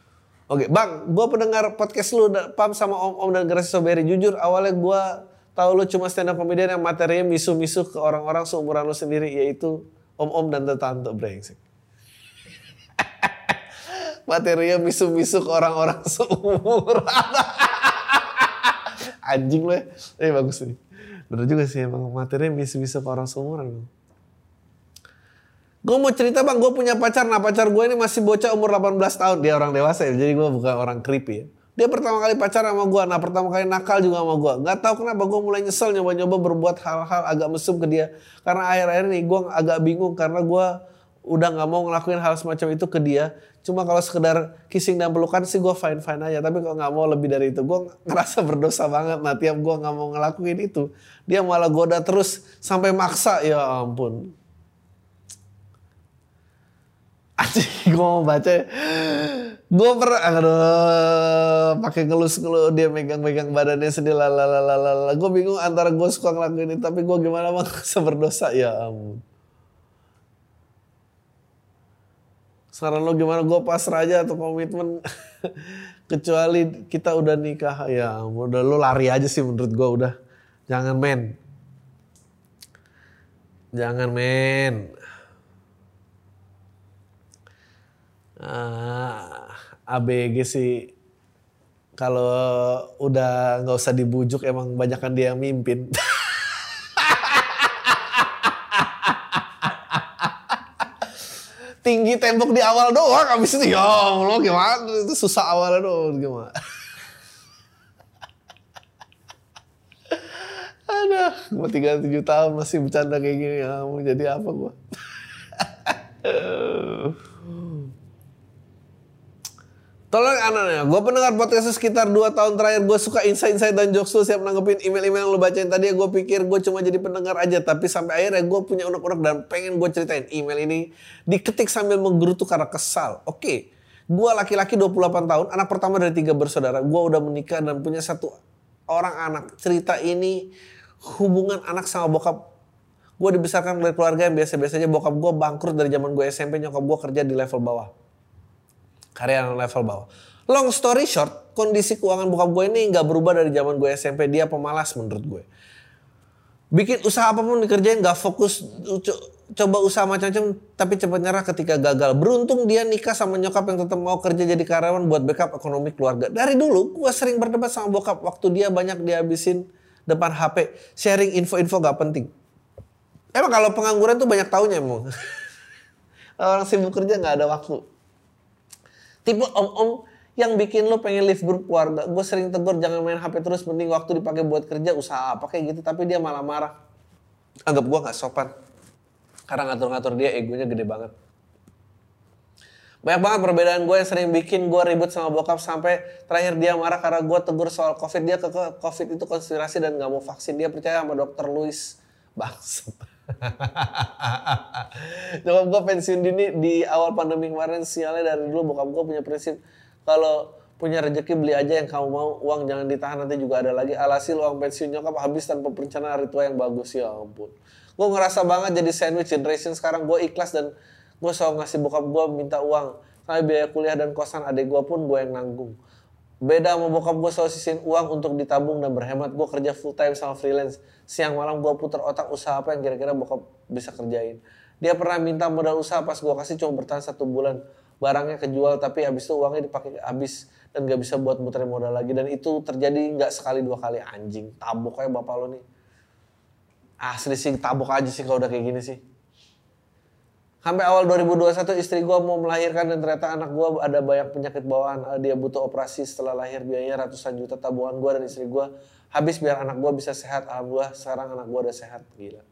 [SPEAKER 1] Oke, Bang, gue pendengar podcast lu Pam sama om-om dan Grace Soberi jujur awalnya gue tahu lu cuma stand up comedian yang materinya misu-misu ke orang-orang seumuran lu sendiri yaitu om-om dan tante brengsek. Materinya misu-misu ke orang-orang seumuran. Anjing lo ya. Eh bagus nih. Bener juga sih emang materinya bisa-bisa ke orang seumuran. Gue mau cerita bang, gue punya pacar. Nah pacar gue ini masih bocah umur 18 tahun. Dia orang dewasa ya, jadi gue bukan orang creepy ya. Dia pertama kali pacaran sama gue. Nah pertama kali nakal juga sama gue. Gak tahu kenapa gue mulai nyesel nyoba-nyoba berbuat hal-hal agak mesum ke dia. Karena akhir-akhir ini gue agak bingung karena gue udah nggak mau ngelakuin hal semacam itu ke dia. Cuma kalau sekedar kissing dan pelukan sih gue fine fine aja. Tapi kalau nggak mau lebih dari itu, gue ngerasa berdosa banget. Nah tiap gue nggak mau ngelakuin itu, dia malah goda terus sampai maksa. Ya ampun. Anjing gue mau baca. Gue pernah, aduh, pakai ngelus-ngelus dia megang-megang badannya sedih lalalala. Gue bingung antara gue suka ngelakuin itu, tapi gue gimana bang berdosa ya ampun. Saran lo gimana? Gue pasrah aja atau komitmen. Kecuali kita udah nikah. Ya udah lo lari aja sih menurut gue udah. Jangan men. Jangan men. Ah, ABG sih kalau udah nggak usah dibujuk emang banyakan dia yang mimpin tinggi tembok di awal doang abis itu ya Allah gimana? Itu susah awalnya doang gimana? Ada gue tiga tujuh tahun masih bercanda kayak gini ya mau jadi apa gue Tolong anaknya, gue pendengar podcast sekitar 2 tahun terakhir. Gue suka insight-insight dan jokes lu. Siap nanggepin email-email yang lu bacain. Tadi gue pikir gue cuma jadi pendengar aja. Tapi sampai akhirnya gue punya unek-unek dan pengen gue ceritain email ini diketik sambil menggerutu karena kesal. Oke, gue laki-laki 28 tahun, anak pertama dari tiga bersaudara. Gue udah menikah dan punya satu orang anak. Cerita ini hubungan anak sama bokap gue dibesarkan dari keluarga yang biasa-biasa aja. Bokap gue bangkrut dari zaman gue SMP, nyokap gue kerja di level bawah karyawan level bawah. Long story short, kondisi keuangan bokap gue ini nggak berubah dari zaman gue SMP. Dia pemalas menurut gue. Bikin usaha apa pun dikerjain nggak fokus, co- coba usaha macam-macam tapi cepat nyerah ketika gagal. Beruntung dia nikah sama nyokap yang tetap mau kerja jadi karyawan buat backup ekonomi keluarga. Dari dulu gue sering berdebat sama bokap waktu dia banyak dihabisin depan HP, sharing info-info gak penting. Emang kalau pengangguran tuh banyak taunya emang. Orang sibuk kerja nggak ada waktu tipe om-om yang bikin lo pengen live grup keluarga. Gue sering tegur jangan main HP terus, penting waktu dipakai buat kerja, usaha apa kayak gitu. Tapi dia malah marah. Anggap gue nggak sopan. Karena ngatur-ngatur dia egonya gede banget. Banyak banget perbedaan gue yang sering bikin gue ribut sama bokap sampai terakhir dia marah karena gue tegur soal covid dia ke covid itu konspirasi dan nggak mau vaksin dia percaya sama dokter Louis bangsat Nyokap gue pensiun dini di awal pandemi kemarin sialnya dari dulu bokap gue punya prinsip kalau punya rezeki beli aja yang kamu mau uang jangan ditahan nanti juga ada lagi. Alhasil uang pensiun nyokap habis tanpa perencanaan ritual yang bagus ya ampun. Gue ngerasa banget jadi sandwich generation sekarang gue ikhlas dan gue selalu ngasih bokap gue minta uang sampai biaya kuliah dan kosan adik gue pun gue yang nanggung beda sama bokap gue selalu sisihin uang untuk ditabung dan berhemat. Gue kerja full time sama freelance. Siang malam gue putar otak usaha apa yang kira-kira bokap bisa kerjain. Dia pernah minta modal usaha pas gue kasih cuma bertahan satu bulan. Barangnya kejual tapi habis itu uangnya dipakai habis. Dan gak bisa buat muterin modal lagi. Dan itu terjadi nggak sekali dua kali. Anjing tabok kayak bapak lo nih. Asli sih tabok aja sih kalau udah kayak gini sih Sampai awal 2021 istri gue mau melahirkan dan ternyata anak gue ada banyak penyakit bawaan. Eh, Dia butuh operasi setelah lahir biayanya ratusan juta tabungan gue dan istri gue habis biar anak gue bisa sehat. Alhamdulillah sekarang anak gue udah sehat. Gila.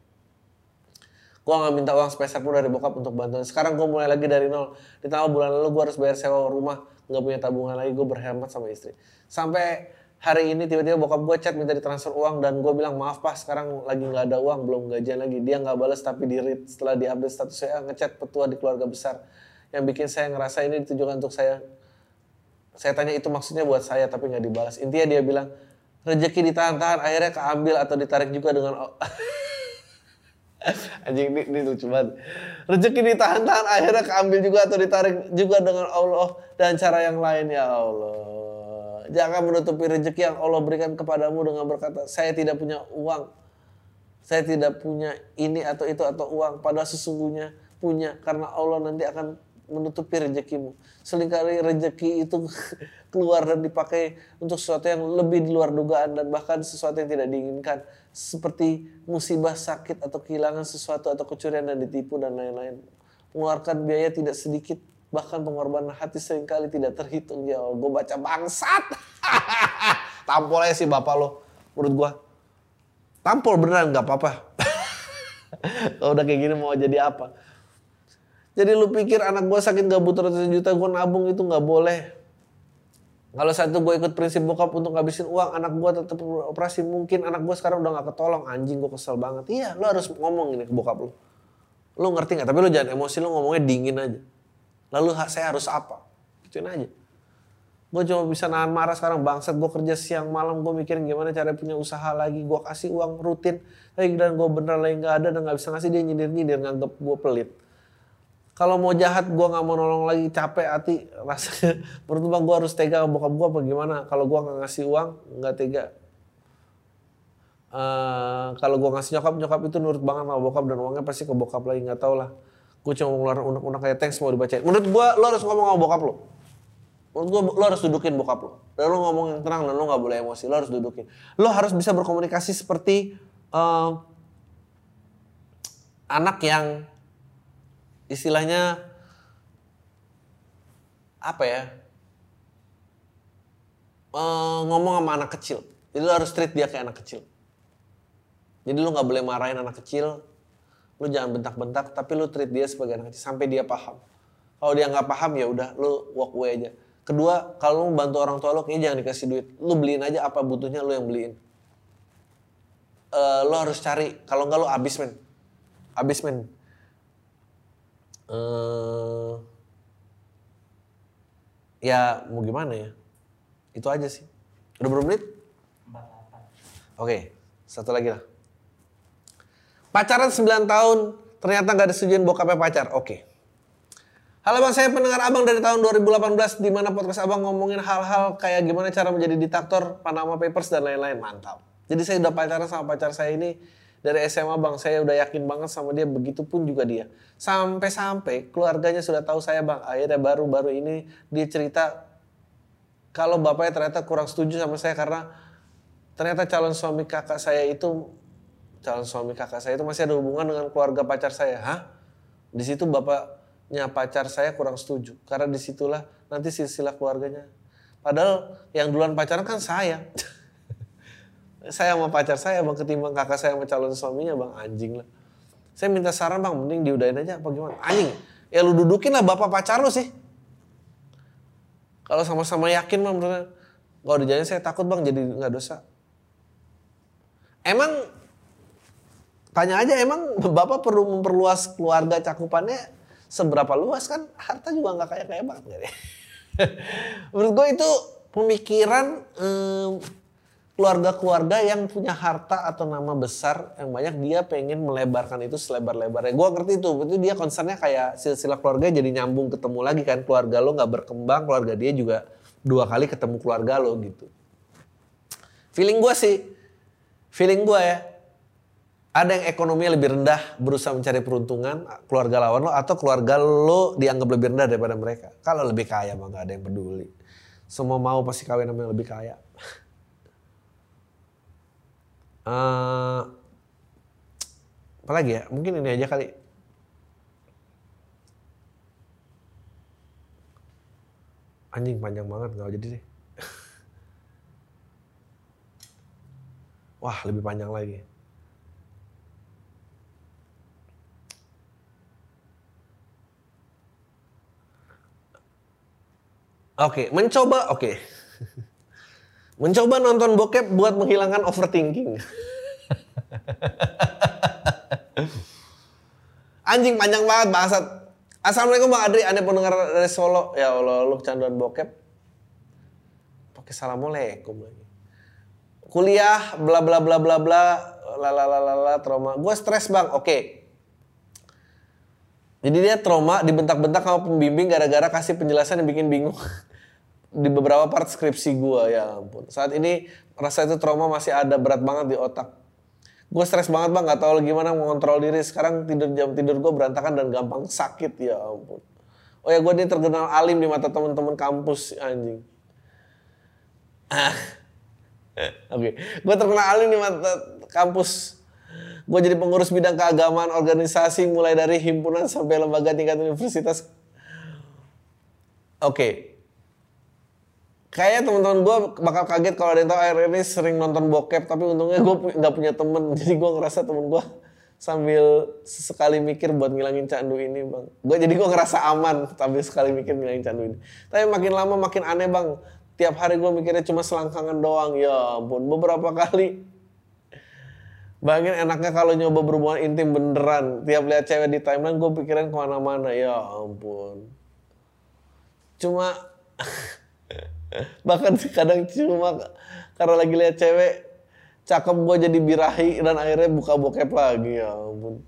[SPEAKER 1] Gue gak minta uang spesial pun dari bokap untuk bantuan. Sekarang gue mulai lagi dari nol. Ditambah bulan lalu gue harus bayar sewa rumah. Gak punya tabungan lagi. Gue berhemat sama istri. Sampai hari ini tiba-tiba bokap gue chat minta ditransfer uang dan gue bilang maaf pak sekarang lagi nggak ada uang belum gajian lagi. Dia nggak balas tapi di read setelah di update status saya ngechat petua di keluarga besar. Yang bikin saya ngerasa ini ditujukan untuk saya. Saya tanya itu maksudnya buat saya tapi nggak dibalas. Intinya dia bilang rezeki ditahan-tahan akhirnya keambil atau ditarik juga dengan anjing ini, ini lucu banget. Rezeki ditahan-tahan akhirnya keambil juga atau ditarik juga dengan Allah dan cara yang lain. Ya Allah Jangan menutupi rezeki yang Allah berikan kepadamu dengan berkata, saya tidak punya uang. Saya tidak punya ini atau itu atau uang. Padahal sesungguhnya punya. Karena Allah nanti akan menutupi rezekimu. Seringkali rezeki itu keluar dan dipakai untuk sesuatu yang lebih di luar dugaan dan bahkan sesuatu yang tidak diinginkan. Seperti musibah, sakit, atau kehilangan sesuatu atau kecurian dan ditipu dan lain-lain. Mengeluarkan biaya tidak sedikit Bahkan pengorbanan hati sering kali tidak terhitung. Ya gue baca bangsat. Tampol aja sih bapak lo, menurut gue. Tampol beneran gak apa-apa. Kalau udah kayak gini mau jadi apa? Jadi lu pikir anak gue sakit gak butuh ratusan juta, gue nabung itu gak boleh. Kalau saat itu gue ikut prinsip bokap untuk ngabisin uang, anak gue tetap operasi. Mungkin anak gue sekarang udah gak ketolong. Anjing gue kesel banget. Iya, lu harus ngomong ini ke bokap lu. Lu ngerti gak? Tapi lu jangan emosi, lu ngomongnya dingin aja. Lalu saya harus apa? Gituin aja. Gue cuma bisa nahan marah sekarang bangsat. Gue kerja siang malam gue mikirin gimana cara punya usaha lagi. Gue kasih uang rutin. Tapi dan gue bener lagi gak ada dan gak bisa ngasih dia nyindir-nyindir nganggep gue pelit. Kalau mau jahat gue gak mau nolong lagi capek hati rasanya. Menurut bang gue harus tega bokap gue apa gimana? Kalau gue gak ngasih uang gak tega. Uh, kalau gue ngasih nyokap nyokap itu nurut banget sama bokap dan uangnya pasti ke bokap lagi nggak tau lah gue cuma ngeluarin unek-unek kayak thanks mau dibacain. Menurut gue lo harus ngomong sama bokap lo. Menurut gue lo harus dudukin bokap lo. Dan lo ngomong yang tenang dan lo gak boleh emosi. Lo harus dudukin. Lo harus bisa berkomunikasi seperti uh, anak yang istilahnya apa ya uh, ngomong sama anak kecil. Jadi lo harus treat dia kayak anak kecil. Jadi lo nggak boleh marahin anak kecil, lu jangan bentak-bentak tapi lu treat dia sebagai anak kecil sampai dia paham. Kalau dia nggak paham ya udah lu walk away aja. Kedua kalau lu bantu orang tua lu kayaknya jangan dikasih duit. Lu beliin aja apa butuhnya lu yang beliin. Uh, lu harus cari. Kalau nggak lu abis men. Abis men. Uh, ya mau gimana ya? Itu aja sih. Udah berapa menit? Oke okay, satu lagi lah Pacaran 9 tahun, ternyata nggak disetujuin bokapnya pacar. Oke. Okay. Halo bang, saya pendengar abang dari tahun 2018 di mana podcast abang ngomongin hal-hal kayak gimana cara menjadi diktator, Panama Papers dan lain-lain. Mantap. Jadi saya udah pacaran sama pacar saya ini dari SMA bang. Saya udah yakin banget sama dia, begitupun juga dia. Sampai-sampai keluarganya sudah tahu saya bang. Akhirnya baru-baru ini dia cerita kalau bapaknya ternyata kurang setuju sama saya karena ternyata calon suami kakak saya itu calon suami kakak saya itu masih ada hubungan dengan keluarga pacar saya. Hah? Di situ bapaknya pacar saya kurang setuju. Karena di situlah nanti silsilah keluarganya. Padahal yang duluan pacaran kan saya. saya sama pacar saya bang ketimbang kakak saya sama calon suaminya bang anjing lah. Saya minta saran bang, mending diudahin aja apa gimana? Anjing, ya lu dudukin lah bapak pacar lu sih. Kalau sama-sama yakin bang, kalau dijalin saya takut bang jadi nggak dosa. Emang Tanya aja emang Bapak perlu memperluas keluarga cakupannya seberapa luas kan harta juga nggak kayak kayak banget gak Menurut gue itu pemikiran em, keluarga-keluarga yang punya harta atau nama besar yang banyak dia pengen melebarkan itu selebar-lebarnya. Gua ngerti itu, itu dia concernnya kayak silsilah keluarga jadi nyambung ketemu lagi kan keluarga lo nggak berkembang, keluarga dia juga dua kali ketemu keluarga lo gitu. Feeling gua sih, feeling gua ya, ada yang ekonominya lebih rendah berusaha mencari peruntungan keluarga lawan lo atau keluarga lo dianggap lebih rendah daripada mereka. Kalau lebih kaya mah nggak ada yang peduli. Semua mau pasti kawin sama yang lebih kaya. Eh, apa lagi ya? Mungkin ini aja kali. Anjing panjang banget nggak jadi deh. Wah lebih panjang lagi. Oke, mencoba, oke. Mencoba nonton bokep buat menghilangkan overthinking. Anjing panjang banget bangsat. Assalamualaikum Bang Adri, Anda pendengar dari Solo. Ya Allah, lu kecanduan bokep. Pakai assalamualaikum lagi. Kuliah, bla bla bla bla bla, la trauma. Gue stres bang, oke. Jadi dia trauma dibentak-bentak sama pembimbing gara-gara kasih penjelasan yang bikin bingung. Di beberapa part skripsi gue ya ampun. Saat ini rasa itu trauma masih ada berat banget di otak. Gue stres banget bang, nggak tahu gimana mengontrol diri. Sekarang tidur jam tidur gue berantakan dan gampang sakit ya ampun. Oh ya gue ini terkenal alim di mata teman-teman kampus anjing. Oke, gue terkenal alim di mata kampus. Gue jadi pengurus bidang keagamaan organisasi mulai dari himpunan sampai lembaga tingkat universitas. Oke, Kayaknya teman-teman gue bakal kaget kalau ada yang tahu akhir ini sering nonton bokep, tapi untungnya gue nggak punya temen, jadi gue ngerasa temen gue sambil sekali mikir buat ngilangin candu ini bang. Gue jadi gue ngerasa aman sambil sekali mikir ngilangin candu ini. Tapi makin lama makin aneh bang. Tiap hari gue mikirnya cuma selangkangan doang. Ya ampun, beberapa kali. Bayangin enaknya kalau nyoba berhubungan intim beneran. Tiap lihat cewek di timeline gue pikiran ke mana-mana. Ya ampun. Cuma bahkan kadang cuma karena lagi lihat cewek cakep gue jadi birahi dan akhirnya buka bokep lagi ya ampun.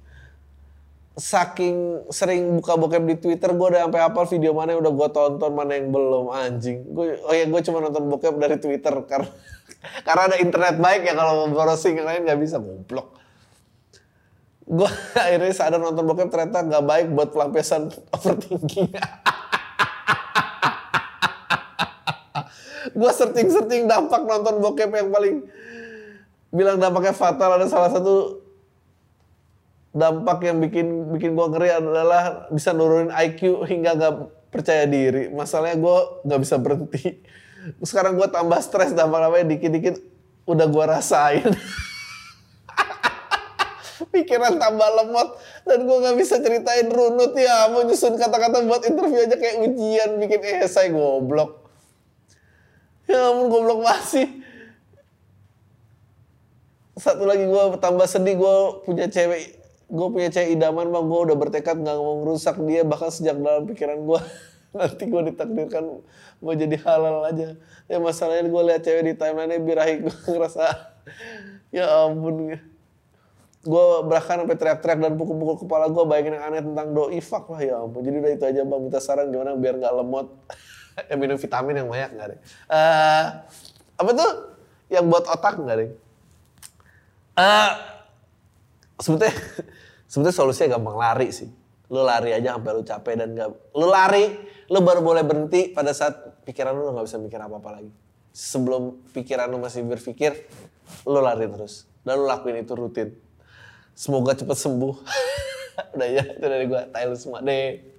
[SPEAKER 1] Saking sering buka bokep di Twitter gue udah sampai hafal video mana yang udah gue tonton mana yang belum anjing. Gue oh ya gue cuma nonton bokep dari Twitter karena karena ada internet baik ya kalau browsing yang lain nggak bisa goblok. Gue akhirnya sadar nonton bokep ternyata nggak baik buat pelampiasan overthinking gue searching-searching dampak nonton bokep yang paling bilang dampaknya fatal ada salah satu dampak yang bikin bikin gue ngeri adalah bisa nurunin IQ hingga nggak percaya diri. Masalahnya gue nggak bisa berhenti. Sekarang gue tambah stres dampak-dampaknya dikit-dikit udah gue rasain. Pikiran tambah lemot dan gue nggak bisa ceritain runut ya mau nyusun kata-kata buat interview aja kayak ujian bikin esai goblok. Ya ampun goblok masih. Satu lagi gue tambah sedih gue punya cewek gue punya cewek idaman bang. Gue udah bertekad nggak mau merusak dia bahkan sejak dalam pikiran gue nanti gue ditakdirkan mau jadi halal aja. Ya masalahnya gue lihat cewek di timeline birahi gue ngerasa ya ampun. Gue bahkan sampai teriak-teriak dan pukul-pukul kepala gue bayangin yang aneh tentang doi. Fuck lah ya ampun. Jadi udah itu aja bang. Minta saran gimana biar nggak lemot ya minum vitamin yang banyak nggak deh Eh, apa tuh yang buat otak nggak deh Eh, sebetulnya sebetulnya solusinya gampang lari sih. Lu lari aja sampai lu capek dan gak, lu lari, lu baru boleh berhenti pada saat pikiran lu nggak bisa mikir apa-apa lagi. Sebelum pikiran lu masih berpikir, lu lari terus dan lu lakuin itu rutin. Semoga cepat sembuh. Udah ya, itu dari gua. Tai lu semua deh.